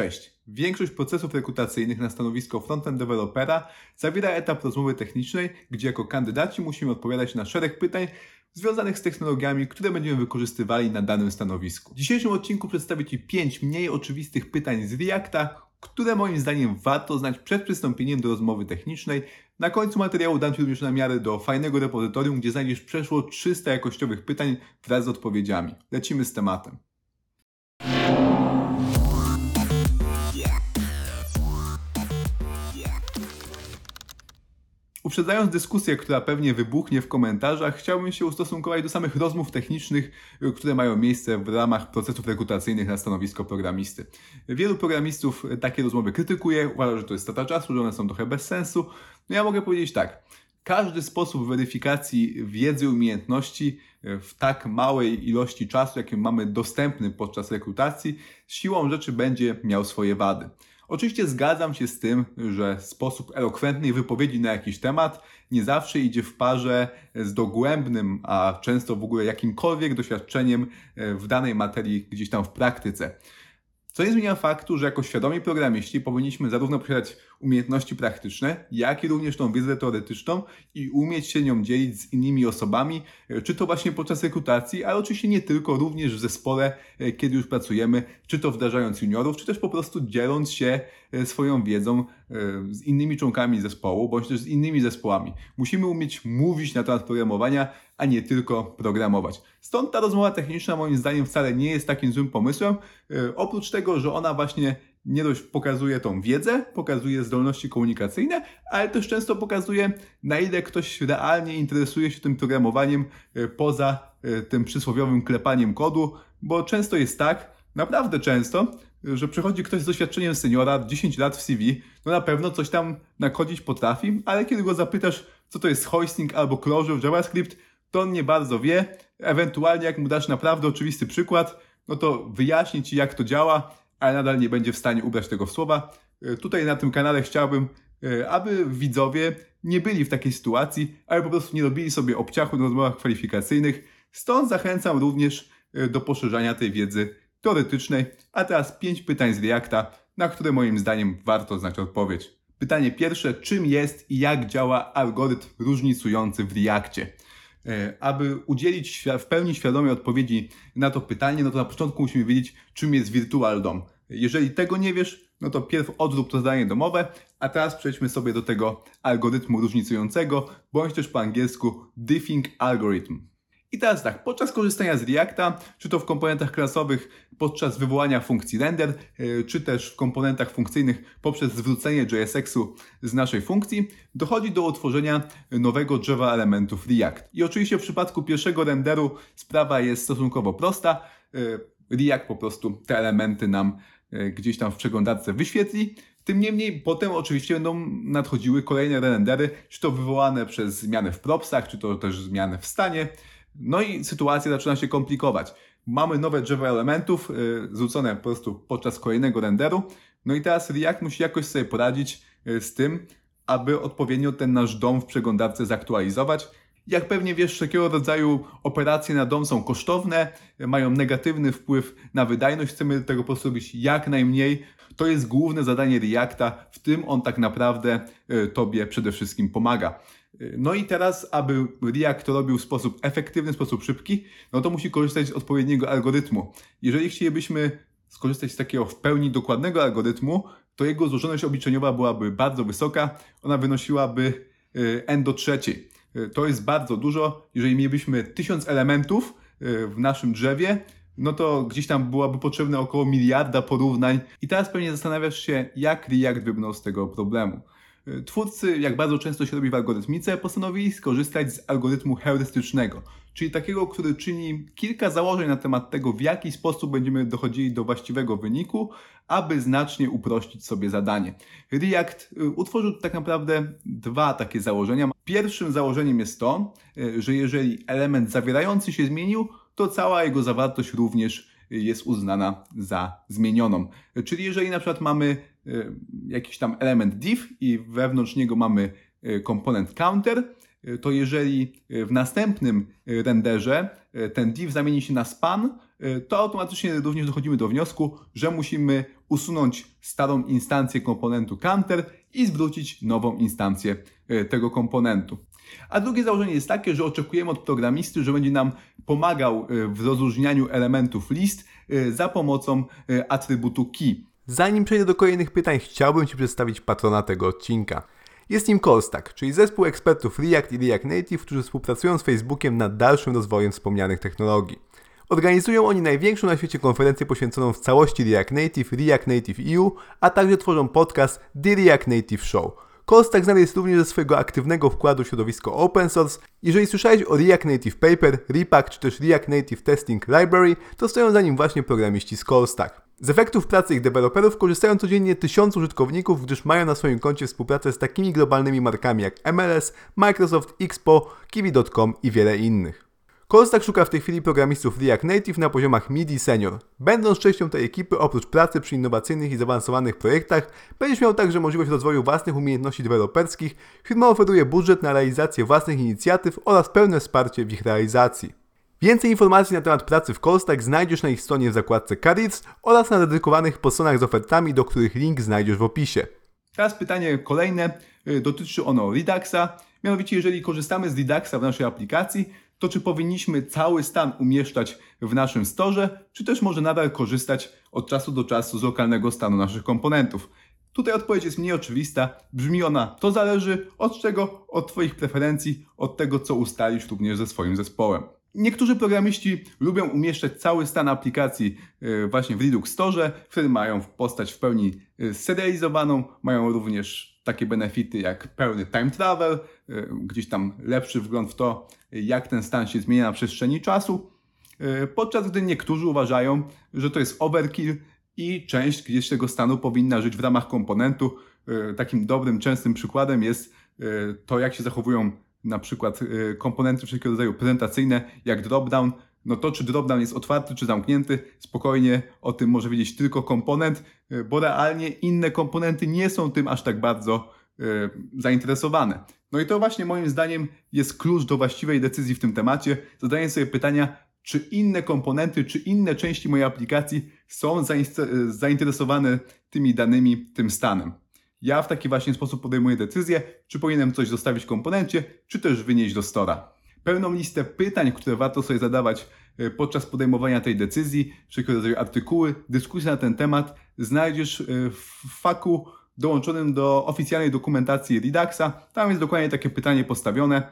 Cześć. Większość procesów rekrutacyjnych na stanowisko frontend developera zawiera etap rozmowy technicznej, gdzie jako kandydaci musimy odpowiadać na szereg pytań związanych z technologiami, które będziemy wykorzystywali na danym stanowisku. W dzisiejszym odcinku przedstawię Ci 5 mniej oczywistych pytań z Reacta, które moim zdaniem warto znać przed przystąpieniem do rozmowy technicznej. Na końcu materiału dam Ci również namiary do fajnego repozytorium, gdzie znajdziesz przeszło 300 jakościowych pytań wraz z odpowiedziami. Lecimy z tematem. Uprzedzając dyskusję, która pewnie wybuchnie w komentarzach, chciałbym się ustosunkować do samych rozmów technicznych, które mają miejsce w ramach procesów rekrutacyjnych na stanowisko programisty. Wielu programistów takie rozmowy krytykuje, uważa, że to jest strata czasu, że one są trochę bez sensu. No ja mogę powiedzieć tak. Każdy sposób weryfikacji wiedzy umiejętności w tak małej ilości czasu, jakim mamy dostępny podczas rekrutacji, siłą rzeczy będzie miał swoje wady. Oczywiście zgadzam się z tym, że sposób elokwentnej wypowiedzi na jakiś temat nie zawsze idzie w parze z dogłębnym, a często w ogóle jakimkolwiek doświadczeniem e, w danej materii gdzieś tam w praktyce. Co nie zmienia faktu, że jako świadomi programiści powinniśmy zarówno posiadać umiejętności praktyczne, jak i również tą wiedzę teoretyczną i umieć się nią dzielić z innymi osobami, e, czy to właśnie podczas rekrutacji, ale oczywiście nie tylko, również w zespole, e, kiedy już pracujemy, czy to wdrażając juniorów, czy też po prostu dzieląc się e, swoją wiedzą z innymi członkami zespołu, bądź też z innymi zespołami. Musimy umieć mówić na temat programowania, a nie tylko programować. Stąd ta rozmowa techniczna moim zdaniem wcale nie jest takim złym pomysłem, oprócz tego, że ona właśnie nie dość pokazuje tą wiedzę, pokazuje zdolności komunikacyjne, ale też często pokazuje, na ile ktoś realnie interesuje się tym programowaniem e, poza e, tym przysłowiowym klepaniem kodu, bo często jest tak, naprawdę często, że przychodzi ktoś z doświadczeniem seniora, 10 lat w CV, no na pewno coś tam nakodzić potrafi, ale kiedy go zapytasz, co to jest hoisting albo closure w JavaScript, to on nie bardzo wie. Ewentualnie, jak mu dasz naprawdę oczywisty przykład, no to wyjaśni ci, jak to działa, ale nadal nie będzie w stanie ubrać tego w słowa. E, tutaj na tym kanale chciałbym, e, aby widzowie nie byli w takiej sytuacji, ale po prostu nie robili sobie obciachu na rozmowach kwalifikacyjnych. Stąd zachęcam również e, do poszerzania tej wiedzy teoretycznej. A teraz pięć pytań z Reacta, na które moim zdaniem warto znać odpowiedź. Pytanie pierwsze, czym jest i jak działa algorytm różnicujący w Reakcie? Aby udzielić w pełni świadomej odpowiedzi na to pytanie, no to na początku musimy wiedzieć, czym jest Virtual DOM. Jeżeli tego nie wiesz, no to pierw odrób to zadanie domowe, a teraz przejdźmy sobie do tego algorytmu różnicującego, bądź też po angielsku diffing algorithm. I teraz tak, podczas korzystania z Reacta, czy to w komponentach klasowych podczas wywołania funkcji render, e, czy też w komponentach funkcyjnych poprzez zwrócenie JSX-u z naszej funkcji, dochodzi do utworzenia nowego drzewa elementów React. I oczywiście w przypadku pierwszego renderu sprawa jest stosunkowo prosta. E, React po prostu te elementy nam e, gdzieś tam w przeglądarce wyświetli. Tym niemniej potem oczywiście będą nadchodziły kolejne rendery, czy to wywołane przez zmiany w propsach, czy to też zmiany w stanie. No i sytuacja zaczyna się komplikować. Mamy nowe drzewo elementów yy, zrzucone po prostu podczas kolejnego renderu. No i teraz React musi jakoś sobie poradzić yy, z tym, aby odpowiednio ten nasz dom w przeglądarce zaktualizować. Jak pewnie wiesz, wszelkiego rodzaju operacje na dom są kosztowne, mają negatywny wpływ na wydajność. Chcemy tego po prostu robić jak najmniej. To jest główne zadanie Reacta, w tym on tak naprawdę y, Tobie przede wszystkim pomaga. No i teraz, aby React to robił w sposób efektywny, w sposób szybki, no to musi korzystać z odpowiedniego algorytmu. Jeżeli chcielibyśmy skorzystać z takiego w pełni dokładnego algorytmu, to jego złożoność obliczeniowa byłaby bardzo wysoka, ona wynosiłaby y, n do trzeciej. Y, to jest bardzo dużo. Jeżeli mielibyśmy tysiąc elementów y, w naszym drzewie, no to gdzieś tam byłaby potrzebne około miliarda porównań. I teraz pewnie zastanawiasz się, jak React wybrnął z tego problemu. Twórcy, jak bardzo często się robi w algorytmice, postanowili skorzystać z algorytmu heurystycznego, czyli takiego, który czyni kilka założeń na temat tego, w jaki sposób będziemy dochodzili do właściwego wyniku, aby znacznie uprościć sobie zadanie. React y, utworzył tak naprawdę dwa takie założenia. Pierwszym założeniem jest to, y, że jeżeli element zawierający się zmienił, to cała jego zawartość również jest uznana za zmienioną. Czyli jeżeli na przykład mamy y, jakiś tam element div i wewnątrz niego mamy y, komponent counter, y, to jeżeli w następnym renderze ten div zamieni się na span, to automatycznie również dochodzimy do wniosku, że musimy usunąć starą instancję komponentu counter i zwrócić nową instancję tego komponentu. A drugie założenie jest takie, że oczekujemy od programisty, że będzie nam pomagał w rozróżnianiu elementów list za pomocą atrybutu key. Zanim przejdę do kolejnych pytań, chciałbym Ci przedstawić patrona tego odcinka. Jest nim Callstack, czyli zespół ekspertów React i React Native, którzy współpracują z Facebookiem nad dalszym rozwojem wspomnianych technologii. Organizują oni największą na świecie konferencję poświęconą w całości React Native, React Native EU, a także tworzą podcast The React Native Show. Callstack znany jest również ze swojego aktywnego wkładu w środowisko open source. Jeżeli słyszałeś o React Native Paper, Repack czy też React Native Testing Library, to stoją za nim właśnie programiści z Callstack. Z efektów pracy ich deweloperów korzystają codziennie tysiące użytkowników, gdyż mają na swoim koncie współpracę z takimi globalnymi markami jak MLS, Microsoft, Expo, Kiwi.com i wiele innych. Callstack szuka w tej chwili programistów React Native na poziomach mid i senior. Będąc częścią tej ekipy, oprócz pracy przy innowacyjnych i zaawansowanych projektach, będziesz miał także możliwość rozwoju własnych umiejętności deweloperskich. Firma oferuje budżet na realizację własnych inicjatyw oraz pełne wsparcie w ich realizacji. Więcej informacji na temat pracy w Callstack znajdziesz na ich stronie w zakładce Careers oraz na dedykowanych postronach z ofertami, do których link znajdziesz w opisie. Teraz pytanie kolejne, y, dotyczy ono Reduxa. Mianowicie, jeżeli korzystamy z Reduxa w naszej aplikacji, to czy powinniśmy cały stan umieszczać w naszym storze, czy też może nadal korzystać od czasu do czasu z lokalnego stanu naszych komponentów? Tutaj odpowiedź jest mniej oczywista. Brzmi ona, to zależy od czego? Od Twoich preferencji, od tego, co ustalisz również ze swoim zespołem. Niektórzy programiści lubią umieszczać cały stan aplikacji e, właśnie w Redux Store, wtedy mają postać w pełni e, serializowaną, mają również takie benefity jak pełny time travel, gdzieś tam lepszy wgląd w to, jak ten stan się zmienia na przestrzeni czasu, podczas gdy niektórzy uważają, że to jest overkill i część gdzieś tego stanu powinna żyć w ramach komponentu. Takim dobrym, częstym przykładem jest to, jak się zachowują na przykład y, komponenty wszelkiego rodzaju prezentacyjne, jak dropdown, no to czy dropdown jest otwarty czy zamknięty, spokojnie o tym może wiedzieć tylko komponent, y, bo realnie inne komponenty nie są tym aż tak bardzo y, zainteresowane. No i to właśnie moim zdaniem jest klucz do właściwej decyzji w tym temacie. Zadanie sobie pytania, czy inne komponenty, czy inne części mojej aplikacji są zainteresowane tymi danymi, tym stanem. Ja w taki właśnie sposób podejmuję decyzję, czy powinienem coś zostawić w komponencie, czy też wynieść do stora. Pełną listę pytań, które warto sobie zadawać e, podczas podejmowania tej decyzji, wszelkiego rodzaju artykuły, dyskusje na ten temat znajdziesz e, w faku dołączonym do oficjalnej dokumentacji Reduxa. Tam jest dokładnie takie pytanie postawione e,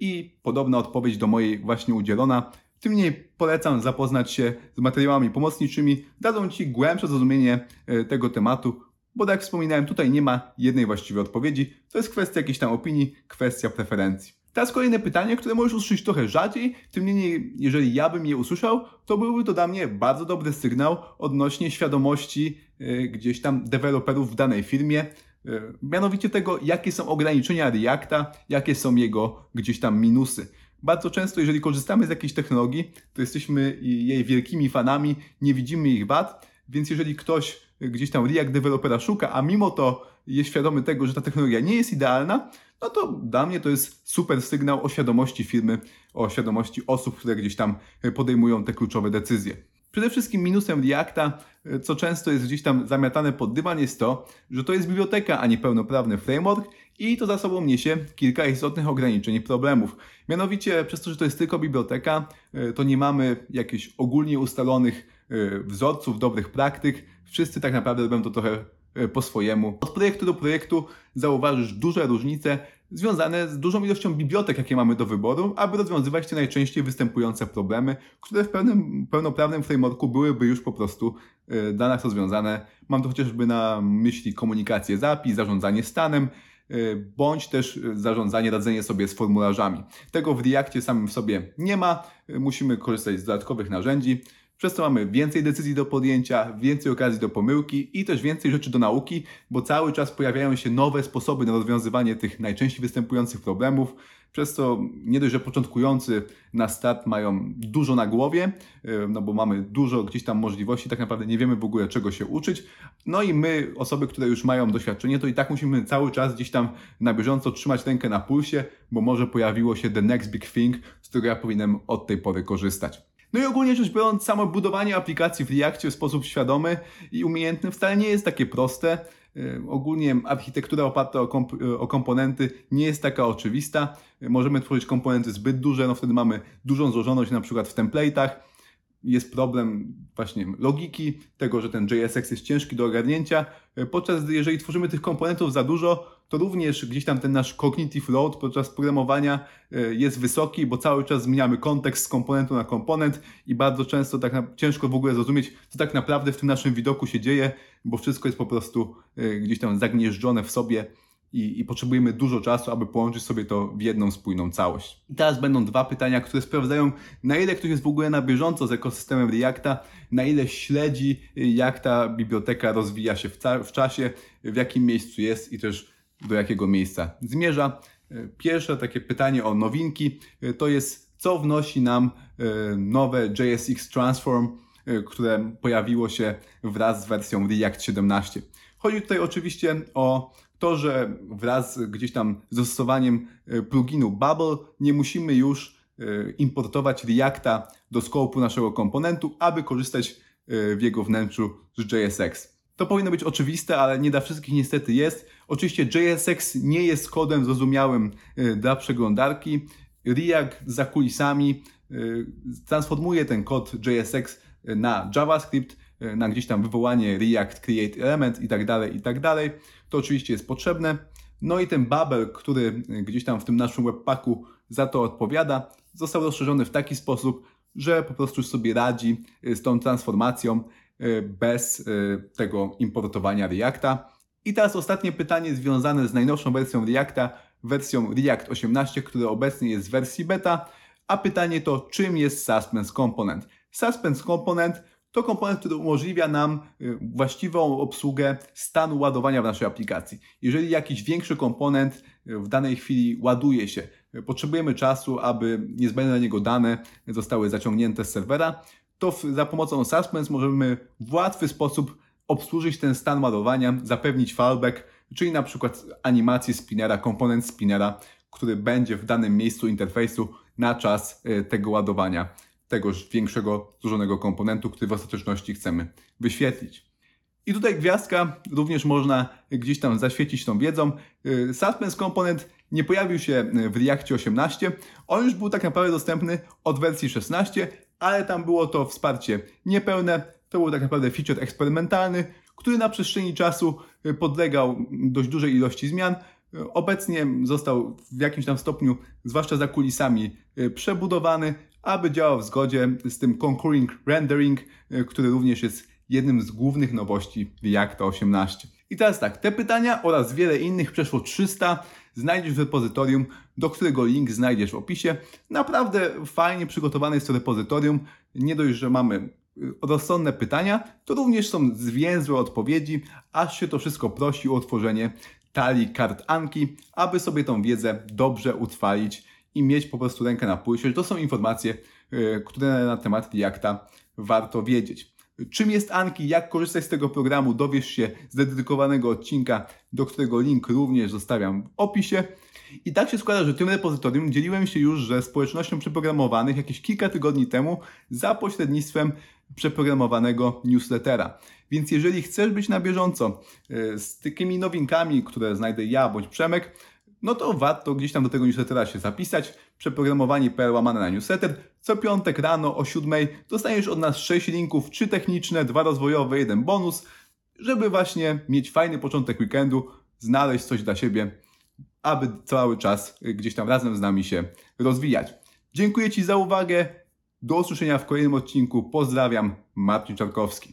i podobna odpowiedź do mojej właśnie udzielona. Tym niemniej polecam zapoznać się z materiałami pomocniczymi, dadzą Ci głębsze zrozumienie tego tematu, bo tak jak wspominałem, tutaj nie ma jednej właściwej odpowiedzi. To jest kwestia jakiejś tam opinii, kwestia preferencji. Teraz kolejne pytanie, które możesz usłyszeć trochę rzadziej, tym niemniej, jeżeli ja bym je usłyszał, to byłby to dla mnie bardzo dobry sygnał odnośnie świadomości yy, gdzieś tam deweloperów w danej firmie, yy, mianowicie tego, jakie są ograniczenia Reacta, jakie są jego gdzieś tam minusy. Bardzo często, jeżeli korzystamy z jakiejś technologii, to jesteśmy jej wielkimi fanami, nie widzimy ich wad, więc jeżeli ktoś gdzieś tam React dewelopera szuka, a mimo to jest świadomy tego, że ta technologia nie jest idealna, no to dla mnie to jest super sygnał o świadomości firmy, o świadomości osób, które gdzieś tam podejmują te kluczowe decyzje. Przede wszystkim minusem Reacta, co często jest gdzieś tam zamiatane pod dywan, jest to, że to jest biblioteka, a nie pełnoprawny framework i to za sobą niesie kilka istotnych ograniczeń i problemów. Mianowicie, przez to, że to jest tylko biblioteka, to nie mamy jakichś ogólnie ustalonych wzorców, dobrych praktyk. Wszyscy tak naprawdę robią to trochę po swojemu. Od projektu do projektu zauważysz duże różnice związane z dużą ilością bibliotek, jakie mamy do wyboru, aby rozwiązywać te najczęściej występujące problemy, które w pełnym, pełnoprawnym frameworku byłyby już po prostu y, dla nas rozwiązane. Mam tu chociażby na myśli komunikację zapis, zarządzanie stanem, bądź też zarządzanie, radzenie sobie z formularzami. Tego w Reactie samym w sobie nie ma, musimy korzystać z dodatkowych narzędzi. Przez to mamy więcej decyzji do podjęcia, więcej okazji do pomyłki i też więcej rzeczy do nauki, bo cały czas pojawiają się nowe sposoby na rozwiązywanie tych najczęściej występujących problemów. Przez to nie dość, że początkujący na start mają dużo na głowie, e, no bo mamy dużo gdzieś tam możliwości, tak naprawdę nie wiemy w ogóle czego się uczyć. No i my, osoby, które już mają doświadczenie, to i tak musimy cały czas gdzieś tam na bieżąco trzymać rękę na pulsie, bo może pojawiło się the next big thing, z którego ja powinienem od tej pory korzystać. No i ogólnie rzecz biorąc, samo budowanie aplikacji w Reactie w sposób świadomy i umiejętny wcale nie jest takie proste. E, ogólnie architektura oparta o, komp o, komponenty nie jest taka oczywista. E, możemy tworzyć komponenty zbyt duże, no wtedy mamy dużą złożoność na przykład w template'ach. Jest problem właśnie logiki, tego, że ten JSX jest ciężki do ogarnięcia, e, podczas gdy jeżeli tworzymy tych komponentów za dużo, to również gdzieś tam ten nasz cognitive load podczas programowania jest wysoki, bo cały czas zmieniamy kontekst z komponentu na komponent i bardzo często tak na, ciężko w ogóle zrozumieć, co tak naprawdę w tym naszym widoku się dzieje, bo wszystko jest po prostu e, gdzieś tam zagnieżdżone w sobie i, i, potrzebujemy dużo czasu, aby połączyć sobie to w jedną spójną całość. I teraz będą dwa pytania, które sprawdzają, na ile ktoś jest w ogóle na bieżąco z ekosystemem Reacta, na ile śledzi, e, jak ta biblioteka rozwija się w, w czasie, w jakim miejscu jest i też do jakiego miejsca zmierza. E, pierwsze takie pytanie o nowinki to jest, co wnosi nam nowe JSX Transform Y, które pojawiło się wraz z wersją React 17. Chodzi tutaj oczywiście o to, że wraz gdzieś tam z zastosowaniem y, pluginu Bubble nie musimy już y, importować Reacta do skopu naszego komponentu, aby korzystać w jego wnętrzu z JSX. To powinno być oczywiste, ale nie dla wszystkich niestety jest. Oczywiście JSX nie jest kodem zrozumiałym dla przeglądarki. React za kulisami transformuje ten kod JSX na JavaScript, e, na gdzieś tam wywołanie React Create Element i tak dalej, i tak dalej. To oczywiście jest potrzebne. No i ten bubble, który gdzieś tam w tym naszym webpacku za to odpowiada, został rozszerzony w taki sposób, że po prostu sobie radzi e, z tą transformacją e, bez tego importowania Reacta. I teraz ostatnie pytanie związane z najnowszą wersją Reacta, wersją React 18, która obecnie jest w wersji beta. A pytanie to, czym jest Suspense Component? Suspense Component to komponent, który umożliwia nam y, właściwą obsługę stanu ładowania w naszej aplikacji. Jeżeli jakiś większy komponent y, w danej chwili ładuje się, y, potrzebujemy czasu, aby niezbędne dla niego dane zostały zaciągnięte z serwera, to za pomocą Suspense możemy w łatwy sposób obsłużyć ten stan ładowania, zapewnić fallback, czyli na przykład animację spinera, komponent spinera, który będzie w danym miejscu interfejsu na czas tego ładowania tegoż większego, złożonego komponentu, który w ostateczności chcemy wyświetlić. I tutaj gwiazdka również można gdzieś tam zaświecić tą wiedzą. Y, Suspense komponent nie pojawił się w Reactie 18. On już był tak naprawdę dostępny od wersji 16, ale tam było to wsparcie niepełne. To był tak naprawdę feature eksperymentalny, który na przestrzeni czasu y, podlegał dość dużej ilości zmian. Obecnie został w jakimś tam stopniu, zwłaszcza za kulisami, przebudowany, aby działał w zgodzie z tym concurring rendering, e, który również jest jednym z głównych nowości Reacta 18. I teraz tak, te pytania oraz wiele innych, przeszło 300, znajdziesz w repozytorium, do którego link znajdziesz w opisie. Naprawdę fajnie przygotowane jest to repozytorium. Nie dość, że mamy e, rozsądne pytania, to również są zwięzłe odpowiedzi, aż się to wszystko prosi o otworzenie talii kart Anki, aby sobie tą wiedzę dobrze utrwalić i mieć po prostu rękę na pulsie. To są informacje, e, które na temat Reacta warto wiedzieć. Czym jest Anki, jak korzystać z tego programu, dowiesz się z dedykowanego odcinka, do którego link również zostawiam w opisie. I tak się składa, że tym repozytorium dzieliłem się już ze społecznością przeprogramowanych jakieś kilka tygodni temu za pośrednictwem przeprogramowanego newslettera. Więc jeżeli chcesz być na bieżąco e, z takimi nowinkami, które znajdę ja bądź Przemek, no to warto gdzieś tam do tego newslettera się zapisać. Przeprogramowanie.pl łamane na newsletter. Co piątek rano o 7 dostaniesz od nas 6 linków, 3 techniczne, 2 rozwojowe, jeden bonus, żeby właśnie mieć fajny początek weekendu, znaleźć coś dla siebie, aby cały czas gdzieś tam razem z nami się rozwijać. Dziękuję Ci za uwagę. Do usłyszenia w kolejnym odcinku. Pozdrawiam, Marcin Czarkowski.